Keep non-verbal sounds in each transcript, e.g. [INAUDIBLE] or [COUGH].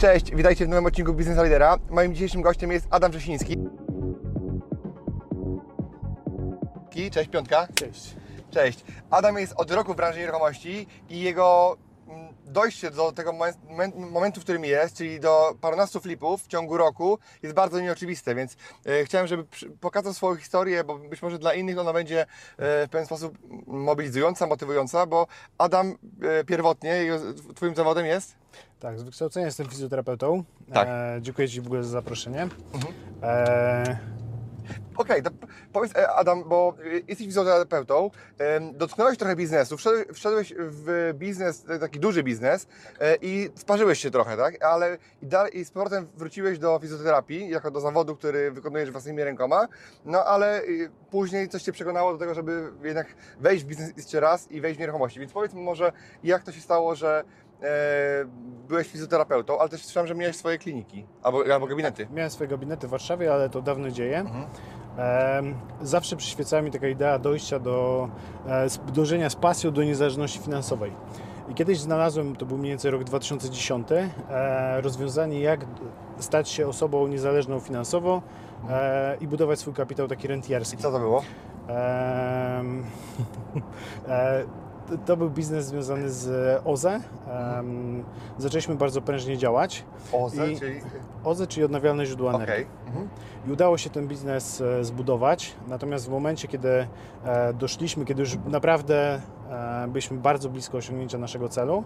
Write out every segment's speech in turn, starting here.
Cześć, witajcie w nowym odcinku Business Lidera. Moim dzisiejszym gościem jest Adam Wrzesiński. Cześć, piątka. Cześć. Cześć. Adam jest od roku w branży nieruchomości i jego mm, dojście do tego momen- momentu, w którym jest, czyli do parunastu flipów w ciągu roku jest bardzo nieoczywiste, więc e, chciałem, żeby pokazał swoją historię, bo być może dla innych ona będzie e, w pewien sposób mobilizująca, motywująca, bo Adam e, pierwotnie, Twoim zawodem jest? Tak, z wykształcenia jestem fizjoterapeutą. Tak. E, dziękuję Ci w ogóle za zaproszenie. E, Okej, to p- powiedz e, Adam, bo e, jesteś fizjoterapeutą, em, dotknąłeś trochę biznesu, wszedłeś, w biznes, e, taki duży biznes e, i sparzyłeś się trochę, tak? Ale i, dalej, i z powrotem wróciłeś do fizjoterapii, jako do zawodu, który wykonujesz własnymi rękoma, no ale później coś Cię przekonało do tego, żeby jednak wejść w biznes jeszcze raz i wejść w nieruchomości. Więc powiedz mi może, jak to się stało, że e, byłeś fizjoterapeutą, ale też słyszałem, że miałeś swoje kliniki albo, albo gabinety. miałem swoje gabinety w Warszawie, ale to dawno dzieje. Mhm. E, zawsze przyświecała mi taka idea dojścia do e, dążenia z pasją do niezależności finansowej. I kiedyś znalazłem, to był mniej więcej rok 2010, e, rozwiązanie jak stać się osobą niezależną finansowo e, i budować swój kapitał taki rentierski. I co to było? [LAUGHS] E, to- był biznes związany z OZE. Em, Zaczęliśmy bardzo prężnie działać. OZE, I- czyli... OZE, czyli odnawialne źródła Okej. energii. Mhm. I udało się ten biznes e, zbudować. Natomiast w momencie, kiedy e, doszliśmy, kiedy już naprawdę e, byliśmy bardzo blisko osiągnięcia naszego celu,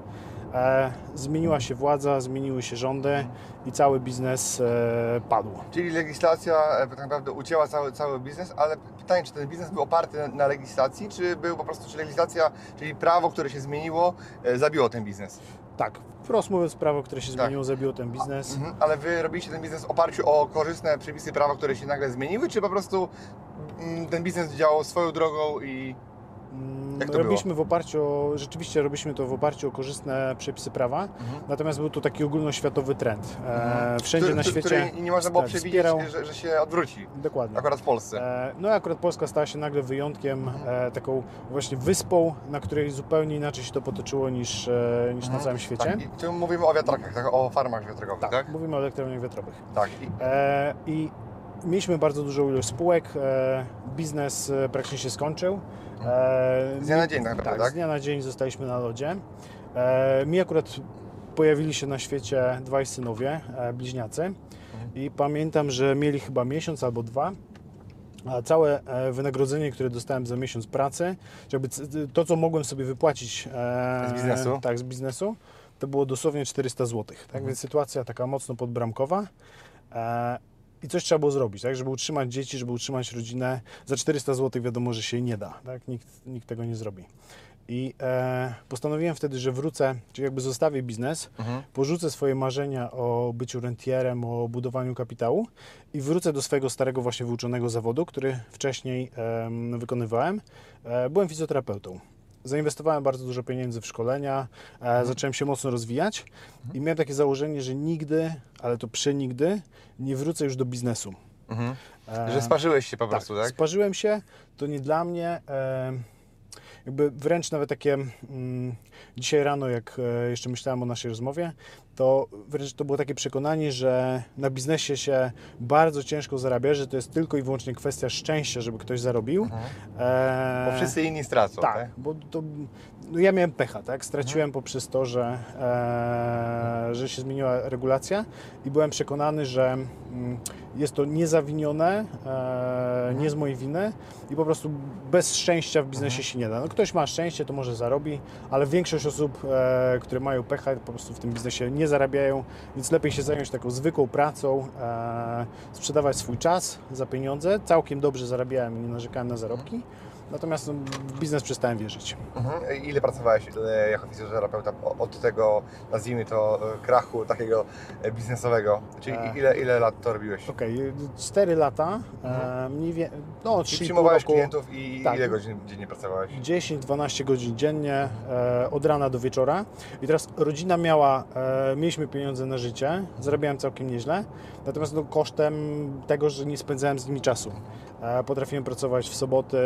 e, zmieniła się władza, zmieniły się rządy i cały biznes e, padł. Czyli legislacja e, tak naprawdę ucięła cały, cały biznes, ale pytanie, czy ten biznes był oparty na, na legislacji, czy był po prostu, czy legislacja, czyli prawo, które się zmieniło, e, zabiło ten biznes? Tak, wprost mówiąc, prawo, które się Tak. zmieniło, zabiło ten biznes. Mhm. Ale Wy robiliście ten biznes w oparciu o korzystne przepisy prawa, które się nagle zmieniły, czy po prostu mm, ten biznes działał swoją drogą i... Mm, Jak to robiliśmy w oparciu o, rzeczywiście robiliśmy to w oparciu o korzystne przepisy prawa, Mhm. natomiast był to taki ogólnoświatowy trend. E, wszędzie który, na świecie. Nie można było tak, przewidzieć, że, że się odwróci. Dokładnie. Akurat w Polsce. E, No i akurat Polska stała się nagle wyjątkiem, e, taką właśnie wyspą, na której zupełnie inaczej się to potoczyło niż, niż na Mhm. całym świecie. Tak, i tu mówimy o wiatrakach, tak? o farmach wiatrakowych, tak? Tak, mówimy o elektrowniach wiatrowych. Tak. I, I mieliśmy bardzo dużą ilość spółek, e, biznes e, praktycznie się skończył. E, Z dnia na dzień tak naprawdę, tak, tak? z dnia na dzień zostaliśmy na lodzie. Mi akurat pojawili się na świecie dwaj synowie, bliźniacy. Mhm. I pamiętam, że mieli chyba miesiąc albo dwa. A całe wynagrodzenie, które dostałem za miesiąc pracy, c- to, co mogłem sobie wypłacić Z biznesu? tak, z biznesu, to było dosłownie 400 zł. Tak Mhm. więc sytuacja taka mocno podbramkowa. E, I coś trzeba było zrobić, tak? żeby utrzymać dzieci, żeby utrzymać rodzinę. Za 400 zł wiadomo, że się nie da. Tak? Nikt, nikt tego nie zrobi. I e, postanowiłem wtedy, że wrócę, czyli jakby zostawię biznes, Mhm. porzucę swoje marzenia o byciu rentierem, o budowaniu kapitału i wrócę do swojego starego właśnie wyuczonego zawodu, który wcześniej em, wykonywałem. E, byłem fizjoterapeutą. Zainwestowałem bardzo dużo pieniędzy w szkolenia, e, zacząłem się mocno rozwijać i miałem takie założenie, że nigdy, ale to przenigdy, nie wrócę już do biznesu. Mhm. E, Że sparzyłeś się po prostu, tak? Sparzyłem się, to nie dla mnie. E, jakby wręcz nawet takie mm, dzisiaj rano, jak jeszcze myślałem o naszej rozmowie, to wręcz to było takie przekonanie, że na biznesie się bardzo ciężko zarabia, że to jest tylko i wyłącznie kwestia szczęścia, żeby ktoś zarobił. E, Bo wszyscy inni stracą, tak, tak? bo to, no ja miałem pecha, tak? Straciłem poprzez to, że, e, że się zmieniła regulacja i byłem przekonany, że mm, jest to niezawinione, e, nie z mojej winy i po prostu bez szczęścia w biznesie się nie da. No, ktoś ma szczęście, to może zarobi, ale większość osób, e, które mają pecha, po prostu w tym biznesie nie zarabiają, więc lepiej się zająć taką zwykłą pracą, e, sprzedawać swój czas za pieniądze. Całkiem dobrze zarabiałem i nie narzekałem na zarobki. Natomiast no, w biznes przestałem wierzyć. Mhm. Ile pracowałeś e, jako fizjoterapeuta od tego, nazwijmy to, e, krachu takiego e, biznesowego? Czyli ile, ile lat to robiłeś? Okej, 4 lata, e, mniej więcej, no Czyli 3,5 przyjmowałeś roku, klientów i Tak. ile godzin dziennie pracowałeś? 10-12 godzin dziennie, od rana do wieczora. I teraz rodzina miała, mieliśmy pieniądze na życie, zarabiałem całkiem nieźle, natomiast no, kosztem tego, że nie spędzałem z nimi czasu. E, potrafiłem pracować w sobotę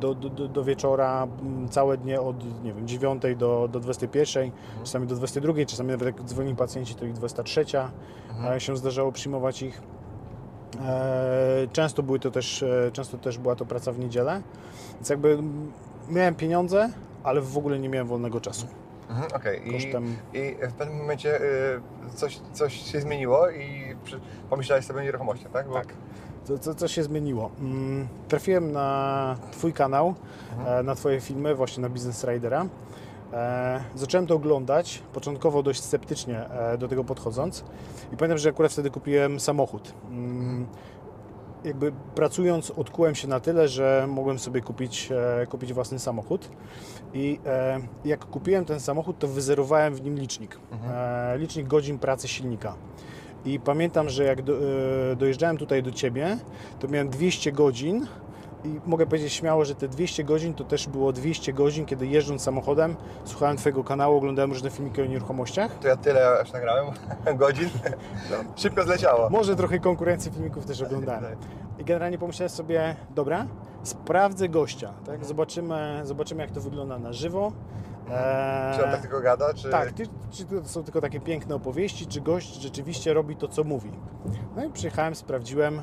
do, do, do, wieczora, m, całe dnie od nie wiem, 9 do, do 21, czasami do 22, czasami nawet jak dzwonili pacjenci, to ich 23 e, się zdarzało przyjmować ich. E, Często były to też, często też była to praca w niedzielę, więc jakby mm, miałem pieniądze, ale w ogóle nie miałem wolnego czasu. Mhm, Okej. I, Kosztem I w pewnym momencie y, coś, coś się zmieniło i przy, pomyślałeś sobie o nieruchomościach, tak? Bo, Tak. Co, co, co się zmieniło? Mm, Trafiłem na Twój kanał, e, na Twoje filmy, właśnie na Business Ridera. E, Zacząłem to oglądać, początkowo dość sceptycznie e, do tego podchodząc. I pamiętam, że akurat wtedy kupiłem samochód. Jakby pracując, odkułem się na tyle, że mogłem sobie kupić, e, kupić własny samochód. I e, jak kupiłem ten samochód, to wyzerowałem w nim licznik. E, licznik godzin pracy silnika. I pamiętam, że jak do, dojeżdżałem tutaj do Ciebie, to miałem 200 godzin i mogę powiedzieć śmiało, że te 200 godzin to też było 200 godzin, kiedy jeżdżąc samochodem, słuchałem Twojego kanału, oglądałem różne filmiki o nieruchomościach. To ja tyle aż nagrałem [LAUGHS] godzin. Szybko zleciało. Może trochę konkurencji filmików też oglądałem. I generalnie pomyślałem sobie, dobra, sprawdzę gościa, tak? zobaczymy, zobaczymy jak to wygląda na żywo. Eee, Czy on tak tylko gada, czy... Tak, czy, czy to są tylko takie piękne opowieści, czy gość rzeczywiście robi to, co mówi. No i przyjechałem, sprawdziłem.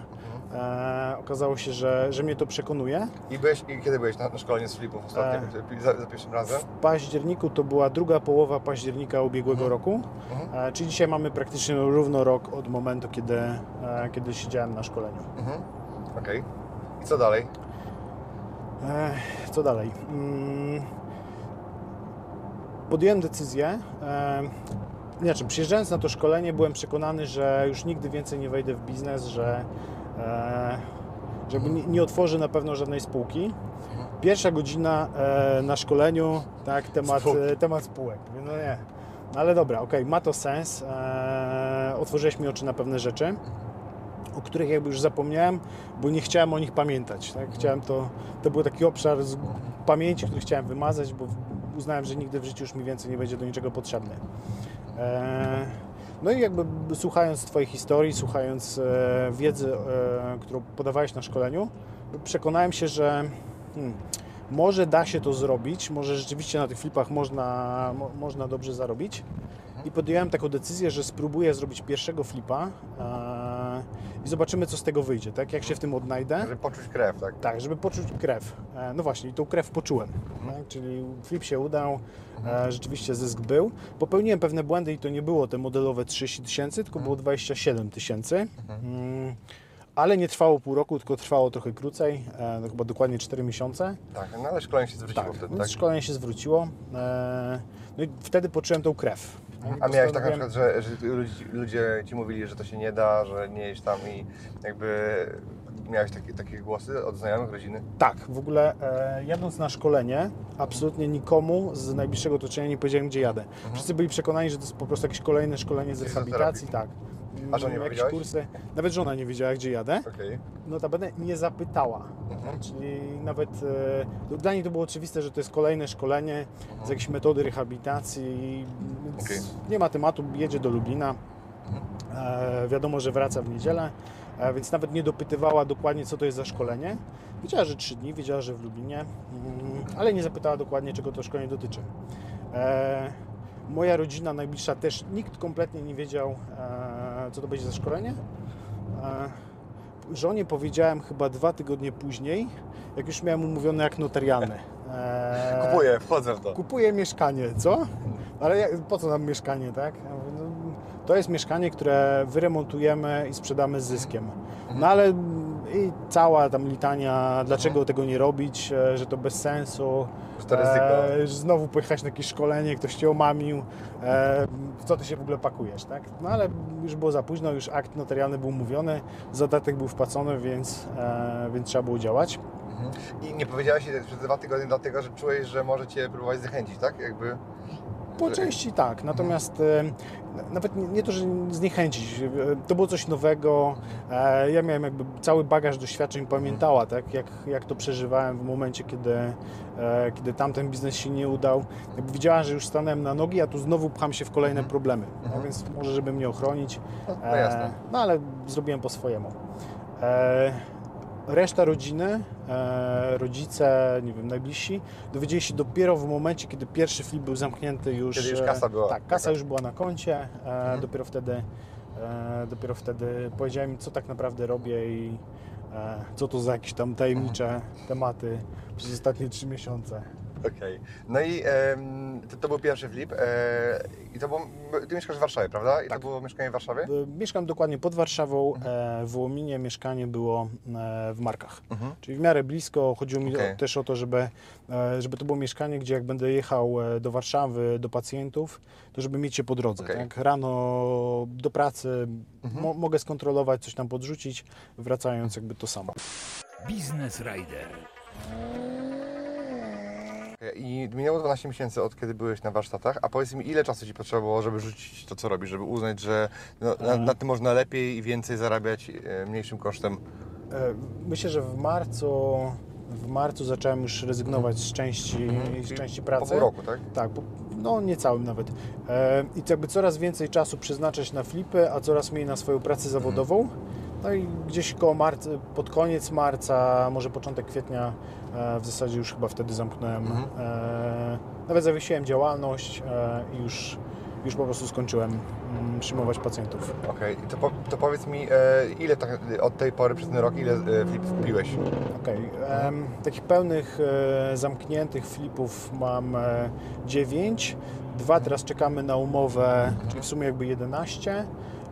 E, okazało się, że, że mnie to przekonuje. I, byłeś, I kiedy byłeś na, na szkoleniu z Filipów ostatnio? Za, za pierwszym razem? W październiku to była druga połowa października ubiegłego Mhm. roku, Mhm. e, czyli dzisiaj mamy praktycznie równo rok od momentu, kiedy, e, kiedy siedziałem na szkoleniu. Mhm. Okej. I co dalej? E, co dalej? Mm, podjąłem decyzję. E, znaczy, przyjeżdżając na to szkolenie, byłem przekonany, że już nigdy więcej nie wejdę w biznes, że e, żeby nie, otworzę na pewno żadnej spółki. Pierwsza godzina e, na szkoleniu, tak, temat Spółki. spółek. temat spółek. No nie. No ale dobra, okej, ma to sens. E, otworzyłeś mi oczy na pewne rzeczy o których jakby już zapomniałem, bo nie chciałem o nich pamiętać. Tak? Chciałem to, to był taki obszar z pamięci, który chciałem wymazać, bo uznałem, że nigdy w życiu już mi więcej nie będzie do niczego potrzebny. E, no i jakby słuchając Twojej historii, słuchając e, wiedzy, e, którą podawałeś na szkoleniu, przekonałem się, że hmm, może da się to zrobić, może rzeczywiście na tych flipach można, mo, można dobrze zarobić. I podjąłem taką decyzję, że spróbuję zrobić pierwszego flipa e, i zobaczymy, co z tego wyjdzie, tak? Jak się w tym odnajdę. Żeby poczuć krew, tak? Tak, żeby poczuć krew. E, No właśnie, i tą krew poczułem. Tak? Czyli flip się udał, e, rzeczywiście zysk był. Popełniłem pewne błędy i to nie było te modelowe 30 tysięcy, tylko było 27 tysięcy. Mm, Ale nie trwało pół roku, tylko trwało trochę krócej, e, no chyba dokładnie 4 miesiące. Tak, no ale szkolenie się zwróciło Tak, wtedy, tak? szkolenie się zwróciło. E, No i wtedy poczułem tą krew. A miałeś tak na przykład, że, że ludzie, ludzie ci mówili, że to się nie da, że nie jeść tam i jakby miałeś takie, takie głosy od znajomych, rodziny? Tak, w ogóle e, jadąc na szkolenie, absolutnie nikomu z najbliższego otoczenia nie powiedziałem, gdzie jadę. Wszyscy byli przekonani, że to jest po prostu jakieś kolejne szkolenie z rehabilitacji, tak. A żonie Mm, jakieś kursy. Nawet żona nie wiedziała, gdzie jadę. Okej. Notabene nie zapytała. Mhm. Czyli nawet e, dla niej to było oczywiste, że to jest kolejne szkolenie z jakiejś metody rehabilitacji. Więc Okej. Nie ma tematu, jedzie do Lublina. E, wiadomo, że wraca w niedzielę, e, więc nawet nie dopytywała dokładnie, co to jest za szkolenie. Wiedziała, że trzy dni, wiedziała, że w Lublinie, mm, ale nie zapytała dokładnie, czego to szkolenie dotyczy. E, moja rodzina najbliższa też, nikt kompletnie nie wiedział, e, co to będzie za szkolenie. E, żonie powiedziałem chyba dwa tygodnie później, jak już miałem umówione jak notarialne. E, Kupuję, wchodzę w to. Kupuję mieszkanie, co? Ale jak, po co nam mieszkanie, tak? No, to jest mieszkanie, które wyremontujemy i sprzedamy z zyskiem. No ale i cała tam litania, dlaczego tego nie robić, e, że to bez sensu. To. E, znowu pojechać na jakieś szkolenie, ktoś cię omamił, e, w co ty się w ogóle pakujesz, tak? No ale już było za późno, już akt notarialny był umówiony, zadatek był wpłacony, więc, e, więc trzeba było działać. Mhm. I nie powiedziałeś jej przez dwa tygodnie dlatego, że czułeś, że może Cię próbować zachęcić, tak? Jakby... Po części tak, natomiast e, nawet nie, to, że zniechęcić, e, to było coś nowego, e, ja miałem jakby cały bagaż doświadczeń, pamiętała, tak, jak, jak to przeżywałem w momencie, kiedy, kiedy tamten biznes się nie udał. Jakby widziałem, że już stanąłem na nogi, a tu znowu pcham się w kolejne Mhm. problemy, no więc może, żeby mnie ochronić, No, no no ale zrobiłem po swojemu. Reszta rodziny, e, rodzice, nie wiem, najbliżsi, dowiedzieli się dopiero w momencie, kiedy pierwszy flip był zamknięty już. Kiedy już e, kasa była. Tak, kasa już była na koncie. E, Mhm. Dopiero wtedy dopiero wtedy powiedziałem co tak naprawdę robię i co to za jakieś tam tajemnicze Mhm. tematy przez ostatnie trzy miesiące. Okej. No i em, to, to był pierwszy flip. E, I to było, ty mieszkasz w Warszawie, prawda? I Tak. to było mieszkanie w Warszawie? E, Mieszkam dokładnie pod Warszawą. E, w Łominie mieszkanie było e, w Markach. Mhm. Czyli w miarę blisko. Chodziło mi Okej. o, też o to, żeby, e, żeby to było mieszkanie, gdzie jak będę jechał e, do Warszawy, do pacjentów, to żeby mieć się po drodze. Okej. Tak? Rano do pracy Mhm. mo, mogę skontrolować, coś tam podrzucić, wracając jakby to samo. Biznes Rider. I minęło 12 miesięcy od kiedy byłeś na warsztatach, a powiedz mi, ile czasu Ci potrzeba było, żeby rzucić to, co robisz, żeby uznać, że no, na, Mhm. na tym można lepiej i więcej zarabiać e, mniejszym kosztem? E, Myślę, że w marcu, w marcu zacząłem już rezygnować z części, z Czyli części Po pracy. pół roku, tak? Tak, po, no niecałym nawet. E, I to jakby coraz więcej czasu przeznaczać na flipy, a coraz mniej na swoją pracę zawodową. No i gdzieś koło marca, pod koniec marca, może początek kwietnia, e, w zasadzie już chyba wtedy zamknąłem. Mhm. E, nawet zawiesiłem działalność e, i już, już po prostu skończyłem mm, przyjmować pacjentów. Okej, I to, po, to powiedz mi, ile tak, od tej pory przez ten rok, ile flipów kupiłeś? Okej, em, takich pełnych zamkniętych flipów mam e, 9. Dwa teraz czekamy na umowę, czyli w sumie jakby 11.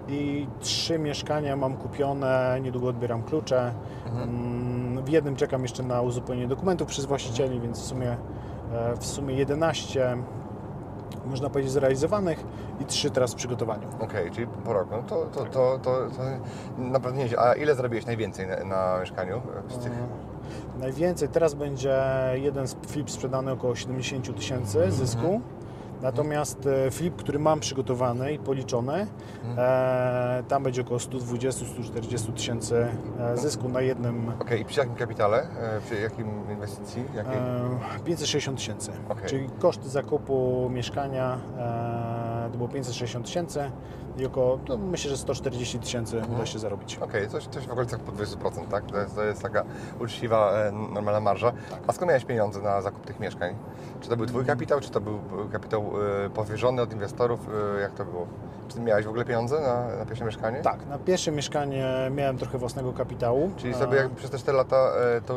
I trzy mieszkania mam kupione, niedługo odbieram klucze. Mm, W jednym czekam jeszcze na uzupełnienie dokumentów przez właścicieli, więc w sumie, e, w sumie 11 można powiedzieć zrealizowanych i trzy teraz w przygotowaniu. Okej, czyli po roku. No to, to, to, to, to naprawdę nieźle. A ile zarobiłeś najwięcej na, na mieszkaniu? Z tych... Najwięcej teraz będzie jeden z- flip sprzedany około 70 tysięcy zysku. Natomiast e, flip, który mam przygotowany i policzony, e, tam będzie około 120-140 tysięcy e, zysku na jednym Okej, i przy jakim kapitale? Przy jakim inwestycji? Jakiej? e, 560 tysięcy. Okej. Czyli koszty zakupu mieszkania e, to było 560 tysięcy i około, no myślę, że 140 tysięcy uda się zarobić. Okej, coś, coś w okolicach po 20%, tak? To jest, to jest taka uczciwa, e, normalna marża. A skąd miałeś pieniądze na zakup tych mieszkań? Czy to był Twój kapitał, czy to był kapitał e, powierzony od inwestorów? E, jak to było? Czy miałeś w ogóle pieniądze na, na pierwsze mieszkanie? Tak, na pierwsze mieszkanie miałem trochę własnego kapitału. Czyli sobie jakby przez te 4 lata to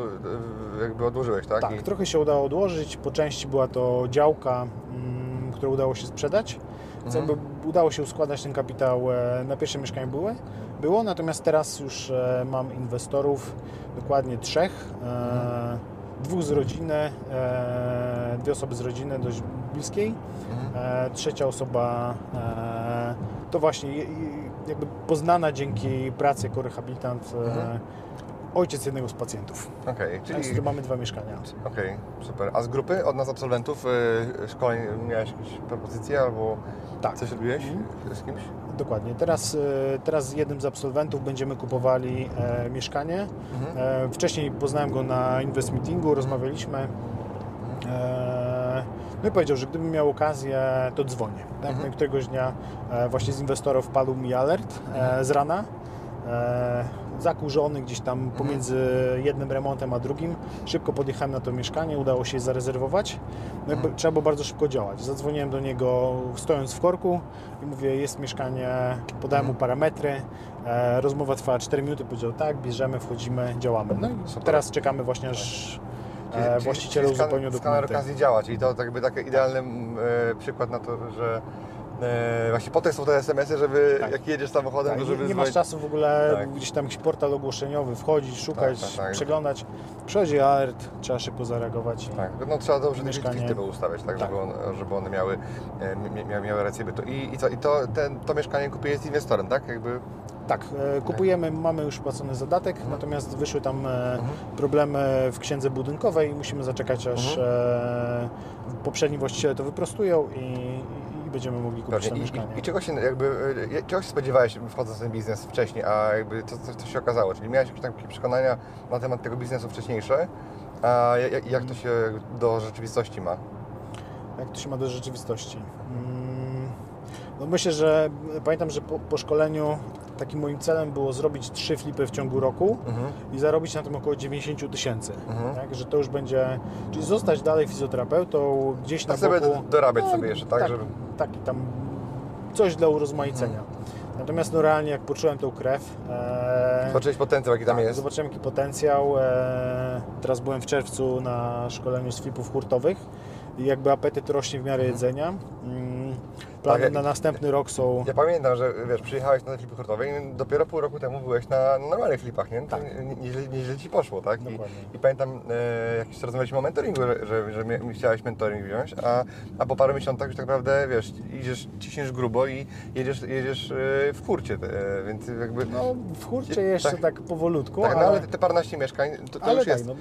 jakby odłożyłeś, tak? Tak, I- trochę się udało odłożyć. Po części była to działka, mm, którą udało się sprzedać. Więc Mhm. jakby udało się uskładać ten kapitał e, na pierwsze mieszkanie były, było, natomiast teraz już e, mam inwestorów, dokładnie trzech. E, dwóch z rodziny, dwie osoby z rodziny dość bliskiej. Mhm. Trzecia osoba to właśnie jakby poznana dzięki pracy jako rehabilitant Mhm. Ojciec jednego z pacjentów. Okej, Czyli czyli... mamy dwa mieszkania. Okej, super. A z grupy, od nas absolwentów e, szkoleń miałeś jakieś propozycje albo Tak. coś robiłeś Mhm. z kimś? Dokładnie. Teraz, e, teraz z jednym z absolwentów będziemy kupowali e, mieszkanie. Mhm. E, wcześniej poznałem go na Invest Meetingu, rozmawialiśmy. E, no i powiedział, że gdybym miał okazję, to dzwonię. Tak? Mhm. Któregoś dnia e, właśnie z inwestorów padł mi alert e, z rana. E, zakurzony gdzieś tam pomiędzy jednym remontem a drugim. Szybko podjechałem na to mieszkanie, udało się je zarezerwować. No i Mhm. trzeba było bardzo szybko działać. Zadzwoniłem do niego stojąc w korku i mówię, jest mieszkanie, podałem mu parametry. E, rozmowa trwała 4 minuty, powiedział tak, bierzemy, wchodzimy, działamy. No i teraz czekamy właśnie aż e, czyli skan- uzupełnią Skaner dokumenty. okazji działa, czyli to tak jakby taki idealny mm, przykład na to, że e, właśnie po to są te SMS-y, żeby Tak. jak jedziesz samochodem, Tak, to nie, żeby nie masz czasu w ogóle Tak. gdzieś tam jakiś portal ogłoszeniowy, wchodzić, szukać, tak, tak. przeglądać. Przychodzi alert, trzeba szybko zareagować. Tak, no trzeba dobrze te Mieszkanie. filtry ustawiać, tak, Tak. Żeby, one, żeby one miały, e, mia- mia- miały rację bytu. I, i co, i to, ten, to mieszkanie kupiłeś z inwestorem, tak? Jakby Tak, e, kupujemy, mamy już płacony zadatek, Mhm. natomiast wyszły tam e, problemy w księdze budynkowej i musimy zaczekać, aż Mhm. poprzedni właściciele to wyprostują i, i, będziemy mogli kupić Pewnie. to mieszkanie. i, I czego się jakby, e, czego się spodziewałeś wchodząc w ten biznes wcześniej, a jakby co, co, co się okazało? Czyli miałeś jakieś takie przekonania na temat tego biznesu wcześniejsze, a ja- ja- jak to się do rzeczywistości ma? Jak to się ma do rzeczywistości? Mm, No myślę, że pamiętam, że po, po szkoleniu takim moim celem było zrobić trzy flipy w ciągu roku Mhm. i zarobić na tym około 90 tysięcy. Mhm. Tak, że to już będzie, czyli zostać dalej fizjoterapeutą gdzieś Tak na sobie boku. do- dorabiać No, sobie jeszcze, tak? tak. Żeby... taki tam coś dla urozmaicenia. Natomiast no realnie jak poczułem tą krew, e, Zobaczyłeś potencjał, jaki tam tak, jest. zobaczyłem jaki potencjał. E, teraz byłem w czerwcu na szkoleniu z flipów hurtowych i jakby apetyt rośnie w miarę jedzenia. Mm, plany Tak, na następny rok są... Ja pamiętam, że wiesz, przyjechałeś na te flipy hurtowe i dopiero pół roku temu byłeś na normalnych flipach, nie? To Tak. nie- Nieźle, nieźle Ci poszło, tak? I. I pamiętam, e, jak rozmawialiśmy o mentoringu, że, że, że chciałeś mentoring wziąć, a, a po paru miesiącach już tak naprawdę, wiesz, idziesz, ciśniesz grubo i jedziesz, jedziesz e, w kurcie, więc jakby... No w hurcie jeszcze Tak. tak, powolutku, tak, no ale, ale te, paręnaście mieszkań, to, to już tak, jest... no,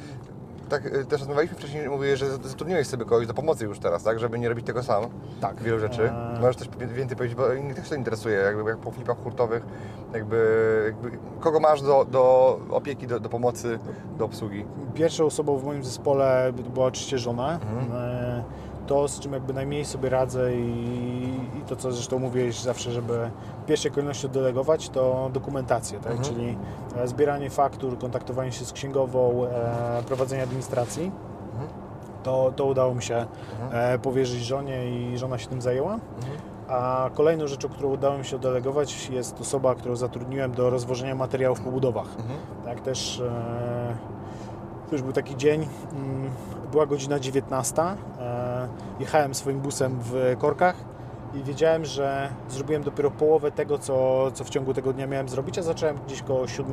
Tak, e, też rozmawialiśmy wcześniej, mówiłeś, że zatrudniłeś sobie kogoś do pomocy już teraz, tak? Żeby nie robić tego sam. tak. Wielu rzeczy. E, Możesz więcej powiedzieć, bo innych też to interesuje, jakby jak po flipach hurtowych, jakby, jakby kogo masz do, do opieki, do, do pomocy, do obsługi. Pierwszą osobą w moim zespole była oczywiście żona. Mhm. E, To, z czym jakby najmniej sobie radzę i to, co zresztą mówiłeś zawsze, żeby w pierwszej kolejności oddelegować, to dokumentację, tak? Mhm. czyli e, zbieranie faktur, kontaktowanie się z księgową, e, prowadzenie administracji. Mhm. To, to udało mi się Mhm. e, powierzyć żonie i żona się tym zajęła. Mhm. A kolejną rzeczą, którą udało mi się oddelegować jest osoba, którą zatrudniłem do rozwożenia materiałów po budowach. Mhm. Tak też to już był taki dzień, mm, była godzina 19, e, jechałem swoim busem w korkach i wiedziałem, że zrobiłem dopiero połowę tego, co, co w ciągu tego dnia miałem zrobić, a zacząłem gdzieś koło 7,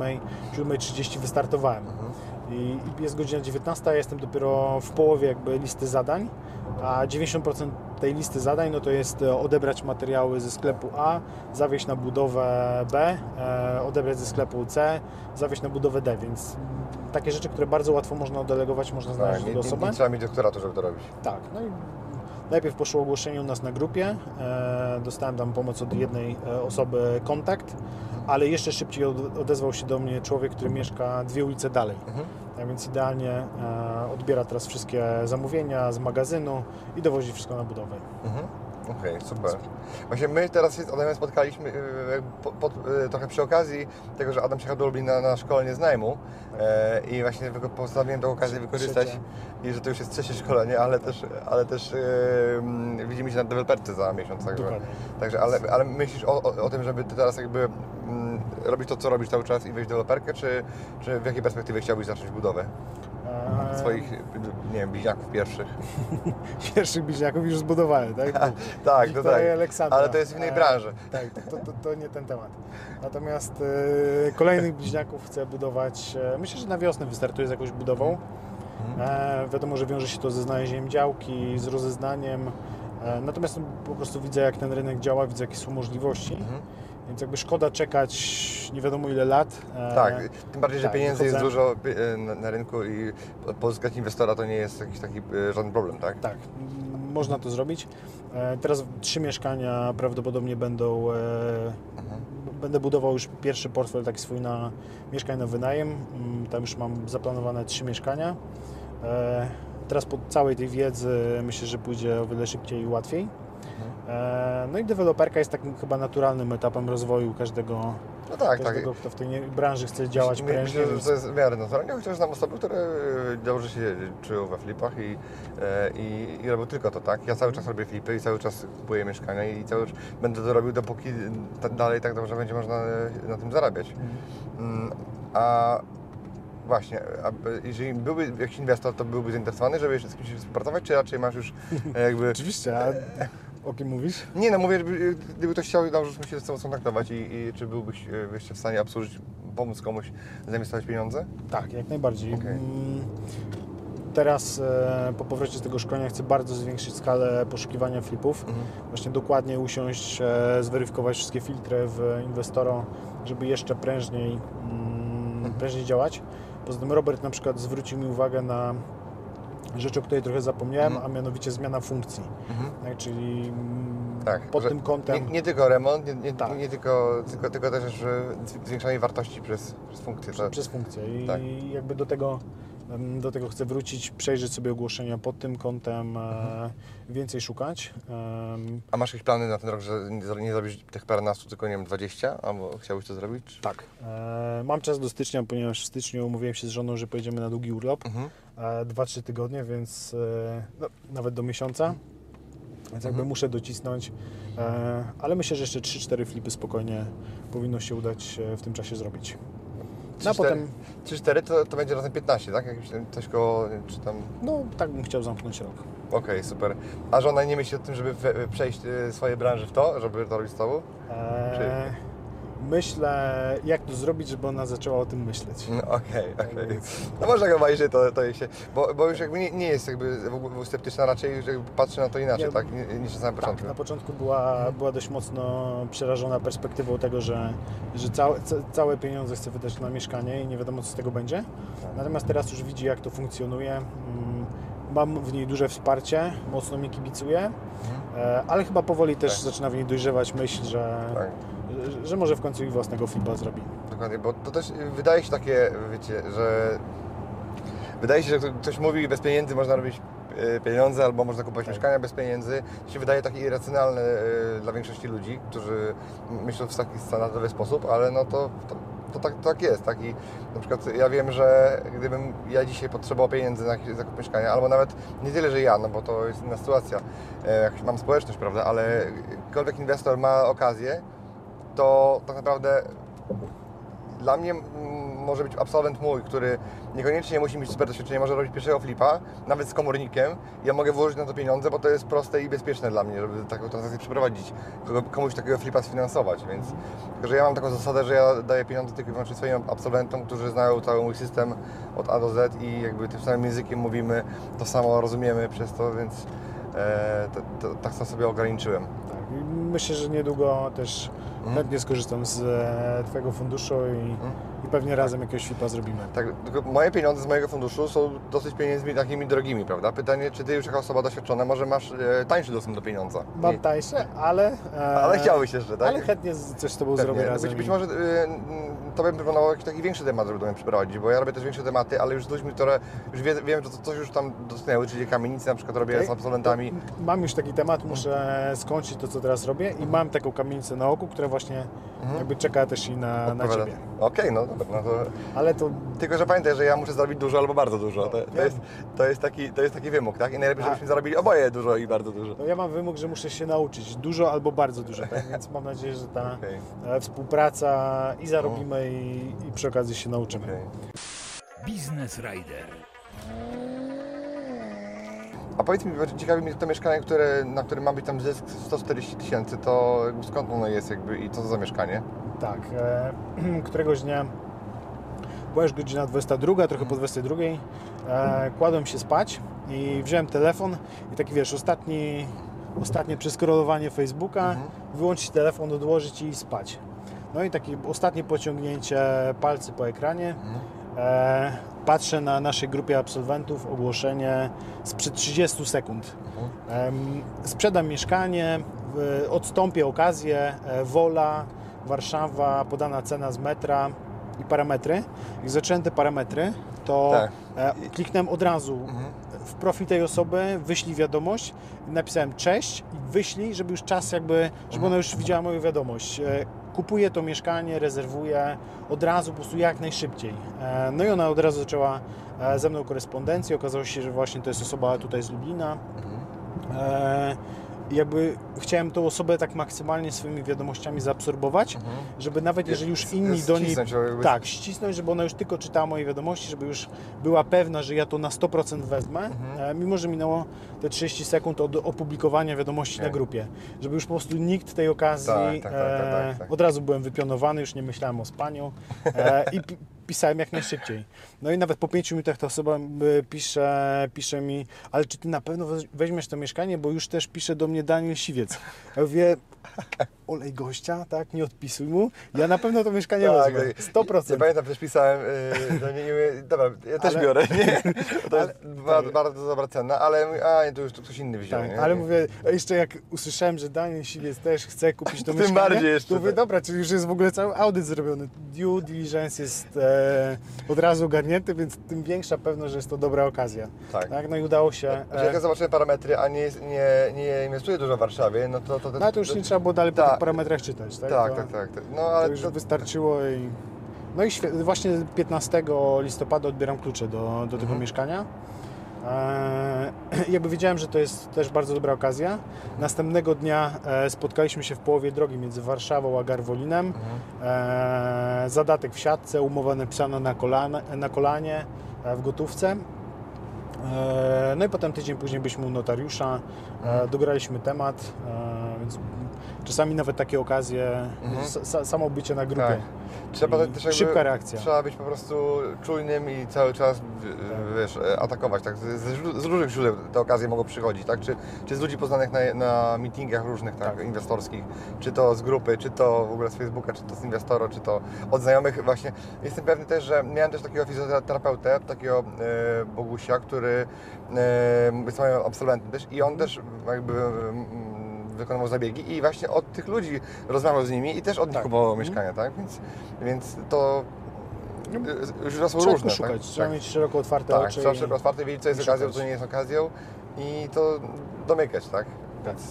7.30 wystartowałem. Mhm. I i jest godzina 19, ja jestem dopiero w połowie jakby listy zadań, a 90% tej listy zadań no to jest e, odebrać materiały ze sklepu A, zawieźć na budowę B, e, odebrać ze sklepu C, zawieźć na budowę D, więc takie rzeczy, które bardzo łatwo można oddelegować, można znaleźć nie, do nie, osoby. nie trzeba mieć doktoratu, żeby to robić. Tak, no i najpierw poszło ogłoszenie u nas na grupie, e, dostałem tam pomoc od jednej e, osoby, kontakt, ale jeszcze szybciej od, odezwał się do mnie człowiek, który mieszka dwie ulice dalej. Mhm. A więc idealnie e, odbiera teraz wszystkie zamówienia z magazynu i dowozi wszystko na budowę. Mhm. Okej, super. Właśnie my teraz się z Adamem spotkaliśmy jakby po, po, e, trochę przy okazji tego, że Adam przyjechał do Lublina na szkolenie z najmu e, i właśnie postanowiłem tę okazję wykorzystać i że to już jest trzecie szkolenie, ale też, ale też e, widzimy się na deweloperce za miesiąc, także, Dokładnie. także ale, ale myślisz o, o, o tym, żeby ty teraz jakby robić to, co robisz cały czas i wejść w deweloperkę, czy, czy w jakiej perspektywie chciałbyś zacząć budowę swoich, nie wiem, bliźniaków pierwszych? [LAUGHS] pierwszych bliźniaków już zbudowałem, tak? [LAUGHS] tak, to Wiktoria tak. Aleksandra. Ale to jest w innej E, branży. Tak, to, to, to nie ten temat. Natomiast e, kolejnych bliźniaków chcę budować. E, myślę, że na wiosnę wystartuję z jakąś budową. E, wiadomo, że wiąże się to ze znalezieniem działki, z rozeznaniem. Natomiast no, po prostu widzę, jak ten rynek działa, widzę, jakie są możliwości. Mhm. Więc jakby szkoda czekać nie wiadomo ile lat. E, Tak, tym bardziej, że tak, pieniędzy jest wychodzę- dużo e, na, rynku i pozyskać inwestora to nie jest jakiś taki e, żaden problem, tak? Tak, można to zrobić. Teraz trzy mieszkania prawdopodobnie będą. Mhm. Będę budował już pierwszy portfel taki swój na mieszkań na wynajem. Mm, Tam już mam zaplanowane trzy mieszkania. Teraz po całej tej wiedzy myślę, że pójdzie o wiele szybciej i łatwiej. E, No i deweloperka jest takim chyba naturalnym etapem rozwoju każdego, No tak, tak. każdego kto w tej branży chce działać My- prężnie. Myślę, że to jest w miarę naturalnie, chociaż znam osoby, które e, dobrze się czują we flipach i, e, i, i robią tylko to, tak? Ja cały czas robię flipy i cały czas kupuję mieszkania i cały czas będę to robił, dopóki dalej tak dobrze będzie można e, na tym zarabiać. Mm, A właśnie, a jeżeli byłby jakiś inwestor, to byłby zainteresowany, żeby z kimś współpracować, czy raczej masz już e, jakby... [LAUGHS] Oczywiście, a o kim mówisz? Nie no, mówię, żeby, gdyby ktoś chciał, żebyśmy się z Tobą skontaktować i, i czy byłbyś e, jeszcze w stanie obsłużyć, pomóc komuś zainwestować pieniądze? Tak, jak najbardziej. Okej. Mm, teraz e, po powrocie z tego szkolenia chcę bardzo zwiększyć skalę poszukiwania flipów. Mhm. Właśnie dokładnie usiąść, e, zweryfikować wszystkie filtry w Inwestoro, żeby jeszcze prężniej, mm, prężniej działać. Poza tym Robert na przykład zwrócił mi uwagę na rzecz, o której trochę zapomniałem, Mhm. a mianowicie zmiana funkcji. Mhm. Tak, czyli mm, Tak, pod tym kątem Nie, nie tylko remont, nie, nie, Tak. nie tylko, tylko, tylko też że zwiększanie wartości przez, przez funkcję. To, przez funkcję i Tak. jakby do tego, do tego chcę wrócić, przejrzeć sobie ogłoszenia pod tym kątem, Mhm. e, więcej szukać. A masz jakieś plany na ten rok, że nie, zrobić tych paręnastu, tylko nie wiem, 20? Albo chciałbyś to zrobić? Tak. E, mam czas do stycznia, ponieważ w styczniu umówiłem się z żoną, że pojedziemy na długi urlop. Mhm. E, 2-3 tygodnie, więc e, no, nawet do miesiąca. Więc jakby Mhm. muszę docisnąć. E, ale myślę, że jeszcze 3-4 flipy spokojnie powinno się udać e, w tym czasie zrobić. No a Trzy, cztery- potem, Trzy, cztery to, to będzie razem 15, tak? Tam- coś koło, czy tam... no tak bym chciał zamknąć rok. Okej, super. A żona nie myśli o tym, żeby przejść swoje branże w to, żeby to robić z tobą? E, myślę, jak to zrobić, żeby ona zaczęła o tym myśleć. No, Okej, okej. No może jak obejrzy, to, to się... Bo, bo już jakby nie, nie jest jakby sceptyczna, raczej już jakby patrzy na to inaczej, Nie, tak? Ni- Niż na samym Tak, początku. na początku była, była dość mocno przerażona perspektywą tego, że, że całe, ca- całe pieniądze chce wydać na mieszkanie i nie wiadomo, co z tego będzie. Natomiast teraz już widzi, jak to funkcjonuje. Mm, Mam w niej duże wsparcie, mocno mi kibicuje, e, ale chyba powoli też Tak. zaczyna w niej dojrzewać myśl, że, Tak. Że, że może w końcu i własnego flipa zrobi. Dokładnie, bo to też wydaje się takie, wiecie, że wydaje się, że kto- ktoś mówi, bez pieniędzy można robić e, pieniądze albo można kupować Tak. mieszkania bez pieniędzy. To się wydaje takie irracjonalne dla większości ludzi, którzy myślą w taki standardowy sposób, ale no to, to, to, tak, tak jest. Tak? I na przykład ja wiem, że gdybym ja dzisiaj potrzebował pieniędzy na zakup mieszkania, albo nawet nie tyle, że ja, no bo to jest inna sytuacja, e, jak mam społeczność, prawda, ale ktokolwiek inwestor ma okazję, to tak naprawdę dla mnie może być absolwent mój, który niekoniecznie musi mieć super doświadczenie, może robić pierwszego flipa, nawet z komornikiem. Ja mogę włożyć na to pieniądze, bo to jest proste i bezpieczne dla mnie, żeby taką transakcję przeprowadzić, komuś takiego flipa sfinansować, więc tylko, że ja mam taką zasadę, że ja daję pieniądze tylko i wyłącznie swoim absolwentom, którzy znają cały mój system od A do Z i jakby tym samym językiem mówimy, to samo rozumiemy przez to, więc e, to, to, tak to sobie ograniczyłem. Tak. Myślę, że niedługo też Mhm. chętnie skorzystam z e, Twojego funduszu i, i pewnie razem jakiegoś flipa zrobimy. Tak, moje pieniądze z mojego funduszu są dosyć pieniędzmi takimi drogimi, prawda? Pytanie, czy ty już jako osoba doświadczona może masz e, tańszy dostęp do pieniądza? Mam tańsze, ale... e, Ale chciałbyś jeszcze, tak? Ale chętnie coś z Tobą Pewnie. zrobię razem. Być, być może mm, to bym proponował jakiś taki większy temat, żeby do mnie przyprowadzić, bo ja robię też większe tematy, ale już z ludźmi, które już wie, wiem, że coś już tam dotknęły, czyli kamienice na przykład robię Okej. z absolwentami. To Mam już taki temat, muszę skończyć to, co teraz robię i mam taką kamienicę na oku, która właśnie jakby czeka też i na, na Ciebie. Okej, no dobra, no to... Ale to Tylko, że pamiętaj, że ja muszę zarobić dużo albo bardzo dużo. To, to, jest, to, jest, taki, to jest taki wymóg, tak? I najlepiej, A. żebyśmy zarobili oboje dużo i bardzo dużo. no ja mam wymóg, że muszę się nauczyć dużo albo bardzo dużo, tak? [LAUGHS] więc mam nadzieję, że ta Okej. e, współpraca i zarobimy i, i przy okazji się nauczymy. okej. Business Rider. A powiedz mi, ciekawi mnie to mieszkanie, które, na którym ma być tam zysk 140 tysięcy, to skąd ono jest jakby i co to za mieszkanie? Tak, e, [CLEARS THROAT] któregoś dnia była już godzina 22, trochę po 22, e, kładłem się spać i wziąłem telefon i taki wiesz, ostatni, ostatnie przeskrolowanie Facebooka, wyłączyć telefon, odłożyć i spać. No i takie ostatnie pociągnięcie palcy po ekranie. E, patrzę na naszej grupie absolwentów ogłoszenie sprzed 30 sekund. Em, sprzedam mieszkanie, odstąpię okazję, e, Wola, Warszawa, podana cena z metra i parametry. Jak zacząłem te parametry, to Tak. e, kliknąłem od razu w profil tej osoby, wyślij wiadomość, napisałem cześć i wyślij, żeby już czas jakby, żeby ona już widziała moją wiadomość. E, Kupuję to mieszkanie, rezerwuję od razu, po prostu jak najszybciej. E, No i ona od razu zaczęła e, ze mną korespondencję. Okazało się, że właśnie to jest osoba tutaj z Lublina. E, i jakby chciałem tą osobę tak maksymalnie swoimi wiadomościami zaabsorbować, żeby nawet jeżeli już inni do niej... Jakby- Tak, ścisnąć, żeby ona już tylko czytała moje wiadomości, żeby już była pewna, że ja to na 100% wezmę, e, mimo że minęło te 30 sekund od opublikowania wiadomości na Okej. grupie. Żeby już po prostu nikt tej okazji... Tak, tak, tak, tak, e, tak. Od razu byłem wypionowany, już nie myślałem o spaniu. E, I pisałem jak najszybciej. No i nawet po pięciu minutach ta osoba y, pisze, pisze mi, ale czy ty na pewno weź- weźmiesz to mieszkanie, bo już też pisze do mnie Daniel Siwiec. Ja mówię, [LAUGHS] olej gościa, tak, nie odpisuj mu, ja na pewno to mieszkanie Tak, wezmę, tak. 100%. Ja pamiętam, też pisałem, yy, że nie, nie, mówię, dobra, ja też Ale- biorę, nie? To jest [LAUGHS] Ale- bardzo, tak. bardzo dobra cena, ale a nie, to już to ktoś inny wziął, Tak, nie? ale mówię, jeszcze jak usłyszałem, że Daniel Siwiec też chce kupić to [LAUGHS] Tym mieszkanie, bardziej jeszcze, to mówię, tak. dobra, czyli już jest w ogóle cały audyt zrobiony. Due diligence jest e, od razu ogarnięty, więc tym większa pewność, że jest to dobra okazja. Tak. Tak, no i udało się. Znaczy, jak ja E, zobaczyłem parametry, a nie, nie, nie inwestuję dużo w Warszawie, no to... to, to no to już nie trzeba było dalej po Tak. tych parametrach czytać, tak? Tak, to, tak, tak, tak. No To ale już to, wystarczyło i... No i właśnie 15 listopada odbieram klucze do, do tego Mhm. mieszkania. mieszkania. E, [CLEARS THROAT] jakby wiedziałem, że to jest też bardzo dobra okazja. Następnego dnia e, spotkaliśmy się w połowie drogi między Warszawą a Garwolinem. Mhm. E, zadatek w siatce, umowa napisana na, kolana, na kolanie e, w gotówce. E, no i potem tydzień później byliśmy u notariusza, Mhm. dograliśmy temat, e, więc czasami nawet takie okazje, Mhm. samo bycie na grupie. Tak. Trzeba I też szybka reakcja. Trzeba być po prostu czujnym i cały czas, w- wiesz, atakować, tak? Z, z, różnych źródeł te okazje mogą przychodzić, tak? Czy, czy z ludzi poznanych na, na meetingach różnych, tak? Tak. Inwestorskich, czy to z grupy, czy to w ogóle z Facebooka, czy to z Inwestoro, czy to od znajomych właśnie. Jestem pewny też, że miałem też takiego fizjoterapeutę, takiego e, Bogusia, który e, jest moim absolwentem też i on też jakby wykonywał zabiegi i właśnie od tych ludzi rozmawiał z nimi i też od nich Tak. kupował Mhm. mieszkania, tak? Więc, więc to źródła są Trzeba różne. poszukać, tak? trzeba tak. mieć szeroko otwarte tak, oczy. trzeba i- szeroko otwarte wiedzieć, co jest okazją, szukać. co nie jest okazją i to domykać, tak? Więc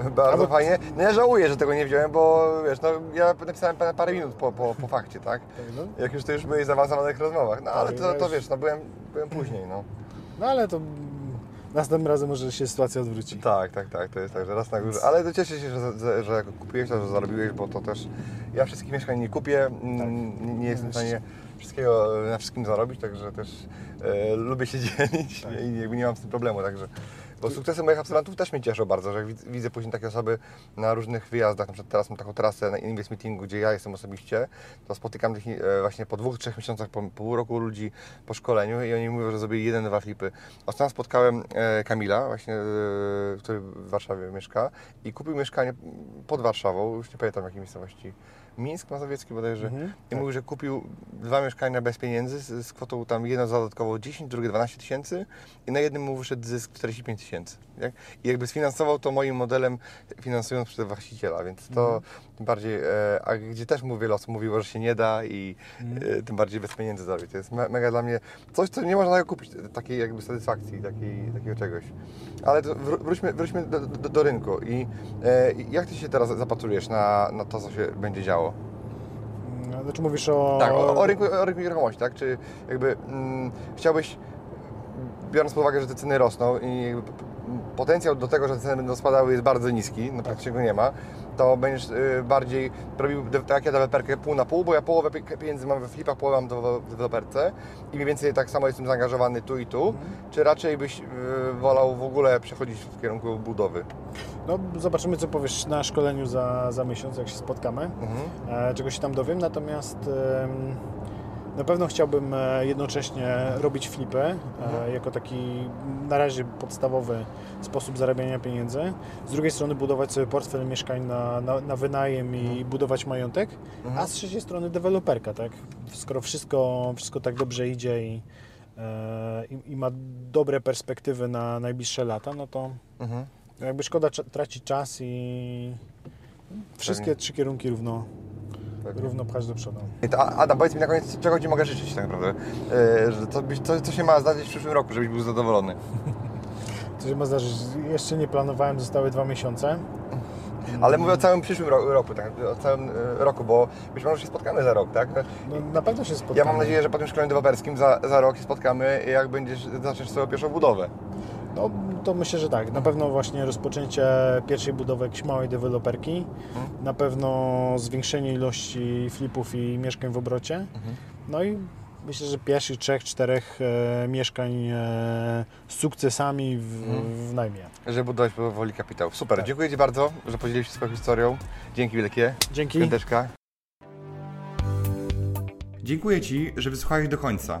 [LAUGHS] bardzo Albo- fajnie. No ja żałuję, że tego nie wziąłem, bo wiesz, no ja napisałem pa- parę minut po, po, po fakcie, tak? Tak, no. Jak już to już byłeś w zaawansowanych rozmowach. No ale Tak, to, to już- wiesz, no byłem, byłem później, no. no ale to następnym razem może się sytuacja odwróci. Tak, tak, tak, to jest tak, że raz na górze. Ale to cieszę się, że, że, że kupiłeś to, że zarobiłeś, bo to też ja wszystkich mieszkań nie kupię, mm, nie jestem w stanie wszystkiego na wszystkim zarobić, także też e, lubię się [LAUGHS] dzielić i jakby nie mam z tym problemu, także bo sukcesy moich absolwentów też mnie cieszą bardzo, że widzę, później takie osoby na różnych wyjazdach, na przykład teraz mam taką trasę na Invest Meetingu, gdzie ja jestem osobiście, to spotykam tych e, właśnie po dwóch, trzech miesiącach, po pół roku ludzi po szkoleniu i oni mówią, że zrobili jeden, dwa flipy. Ostatnio spotkałem e, Kamila, właśnie, e, który w Warszawie mieszka i kupił mieszkanie pod Warszawą, już nie pamiętam jakiej miejscowości, Mińsk Mazowiecki bodajże. Mhm, I mówił, że kupił dwa mieszkania bez pieniędzy z, z kwotą tam jedno dodatkowo 10, drugie 12 tysięcy i na jednym mu wyszedł zysk 45 tysięcy. I jakby sfinansował to moim modelem, finansując przez właściciela, więc to tym bardziej, e, a gdzie też mu wiele osób mówiło, że się nie da i e, tym bardziej bez pieniędzy zrobić. To jest me, mega dla mnie coś, co nie można kupić, takiej jakby satysfakcji, takiej, takiego czegoś. Ale wróćmy, wróćmy do, do, do rynku i e, jak Ty się teraz zapatrujesz na, na to, co się będzie działo? Znaczy mówisz o... Tak, o, o, rynku, o rynku nieruchomości, tak? Czy jakby mm, chciałbyś, biorąc pod uwagę, że te ceny rosną i potencjał do tego, że te ceny będą spadały jest bardzo niski, no praktycznie go nie ma, to będziesz y, bardziej robił, tak jak ja deweloperkę pół na pół, bo ja połowę pie- pieniędzy mam we flipach, połowę mam w deweloperce i mniej więcej tak samo jestem zaangażowany tu i tu, czy raczej byś y, wolał w ogóle przechodzić w kierunku budowy? No, zobaczymy, co powiesz na szkoleniu za, za miesiąc, jak się spotkamy. Mhm. e, czego się tam dowiem, natomiast em, na pewno chciałbym e, jednocześnie robić flipy e, jako taki na razie podstawowy sposób zarabiania pieniędzy. Z drugiej strony budować sobie portfel mieszkań na, na, na wynajem i budować majątek, a z trzeciej strony deweloperka, tak? Skoro wszystko, wszystko tak dobrze idzie i, e, i, i ma dobre perspektywy na najbliższe lata, no to Mhm. jakby szkoda tracić czas i wszystkie Pewnie. trzy kierunki równo, Pewnie. równo pchać do przodu. To, Adam, powiedz mi na koniec, czego Ci mogę życzyć tak naprawdę? E, że co, co, co się ma zdarzyć w przyszłym roku, żebyś był zadowolony? [LAUGHS] Co się ma zdarzyć? Jeszcze nie planowałem, zostały dwa miesiące. Ale mówię o całym przyszłym ro- roku, tak? o całym e, roku, bo być może się spotkamy za rok, tak? No, na pewno się spotkamy. Ja mam nadzieję, że po tym szkoleniu deweloperskim za, za rok się spotkamy, jak będziesz, zaczniesz swoją pierwszą budowę. No, to myślę, że tak. Na pewno właśnie rozpoczęcie pierwszej budowy jakiejś małej deweloperki. Mhm. Na pewno zwiększenie ilości flipów i mieszkań w obrocie. Mhm. No i myślę, że pierwszych trzech, czterech e, mieszkań e, z sukcesami w, Mhm. w najmie. Żeby budować powoli kapitał. Super, Tak. dziękuję Ci bardzo, że podzieliłeś się swoją historią. Dzięki wielkie. Dzięki. Piąteczka. Dziękuję Ci, że wysłuchałeś do końca.